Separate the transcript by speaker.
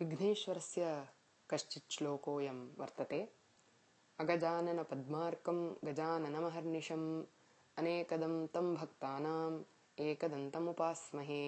Speaker 1: विघ्नेश्वरस्य कश्चित् श्लोकोऽयं वर्तते। अगजाननपद्मार्कं गजाननमहर्निशम् अनेकदं तं भक्तानाम् एकदन्तमुपास्महे